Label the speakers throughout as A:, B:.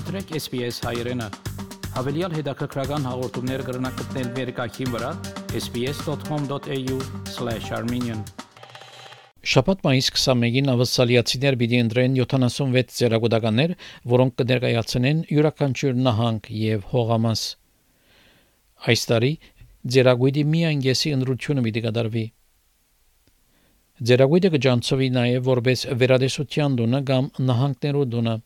A: Մտրեք SPS հայերեն։ Հավելյալ հետաքրքրական հաղորդումներ կգրնակցնել վերկայքին վրա sps.com.au/armenian Շաբաթ մայիս 21-ին ավսալիացիներ պիտի ընտրեն 76 ծերագուտականներ, որոնք կներկայացնեն յուրաքանչյուր նահանգ եւ հողամաս։ Այս տարի ձերագույդի միայն եսի ընտրությունը պիտի կատարվի։ Ձերագույդը կջանցվի նաև որպես վերադեսության դոնը կամ նահանգներու դոնը։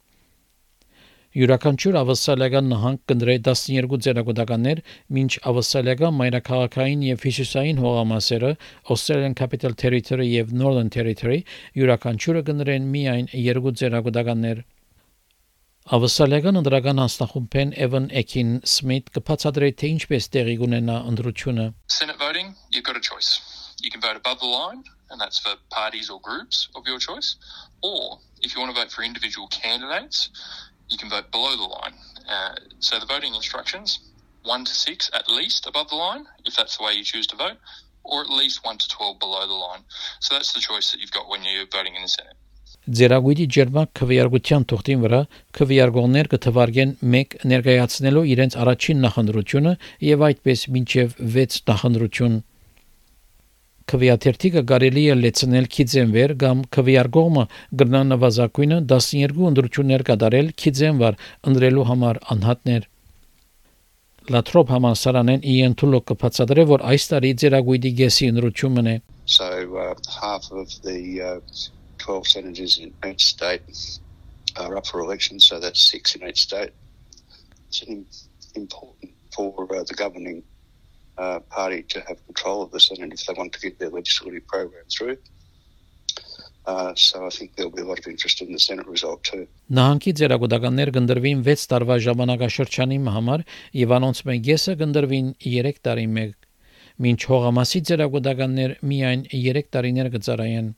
A: Յուրաքանչյուր ավսալական նահանգ կնդրե 12 ձերագուտականներ, մինչ ավսալական մայրաքաղաքային եւ հյուսիսային հողամասերը Australian Capital Territory եւ Northern Territory յուրաքանչյուրը կնդրեն միայն 2 ձերագուտականներ։ Ավսալական ընդրական հանձնախումբեն Evan Ekin Smith կբացատրի թե ինչպես տեղի կունենա ընտրությունը։
B: Senate voting, you've got a choice. You can vote above the line and that's for parties or groups of your choice. Or if you want to vote for individual candidates, you can vote below the line. Uh, so the voting instructions, one to six at least above the line, if that's the way you choose to vote, or at least one to 12 below the line. So that's the choice that you've got when you're voting in the Senate.
A: Ձերագույդի ջերմակ քվեարկության թողտին վրա քվեարկողներ կթվարկեն 1 ներկայացնելով իրենց առաջին նախնդրությունը եւ այդպես մինչեւ 6 նախնդրություն Քվեաթերթիկը կարելի է լեցնել քիձենվեր կամ քվեարկողը գրնա նվազագույնը 12 ընդրություններ կատարել քիձենվար ընդրելու համար անհատներ Լատրոփ համալսարանեն Իեն Թուլոկ կբացատրե որ այս տարի ձերագույդի գեսի ընդրությունն է
C: So uh, half of the uh, 12 senators in each state are up for election so that's 6 in each state It's important for uh, the governing uh, party to have control of the Senate if they want to get their legislative program through. Uh, so I think there'll be a lot of interest in the Senate result too.
A: Նահանգի ձերագուտականներ գնդրվին 6 տարվա ժամանակաշրջանի համար եւ անոնց մեգեսը գնդրվին 3 տարի մեկ։ Մինչ հողամասի ձերագուտականներ միայն 3 տարիներ կծարայեն։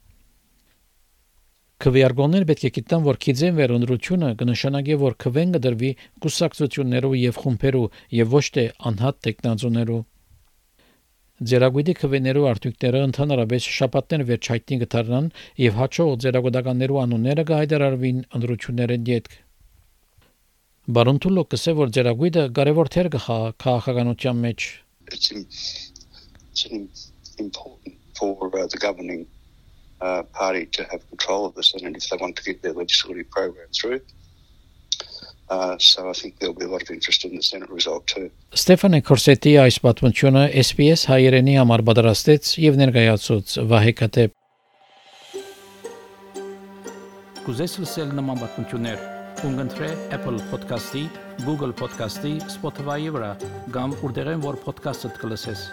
A: Քվեարկողներ պետք է գիտեն, որ քիձեն վերոնրությունը կնշանակի, որ քվեն կդրվի կուսակցություններով եւ խումբերով եւ ոչ թե անհատ տեխնազոներով։ Ձերագույդի քվեներու արտույքները ընդհանրապես շապատներ վերջայտնի կդառնան եւ հաջող ձերագուտականներու անունները կհայտարարվին ընդրությունների դեպք։ Բարոն Թուլո կսե որ ձերագույդը կարևոր թեր քաղաքականության մեջ։
C: important for uh, the governing uh, party to have control of the Senate if they want to get their legislative program through. Uh, so I think there'll be a lot of interest in the Senate result too.
A: Ստեփանե Կորսետի այս պատմությունը SPS հայերենի համար պատրաստեց եւ ներկայացուց Վահե Կատեփ։ Կուզես լսել նման պատմություններ, կընտրե Apple Podcast-ի, Google Podcast-ի, Spotify-ի վրա, կամ որտեղեն որ podcast-ը կլսես։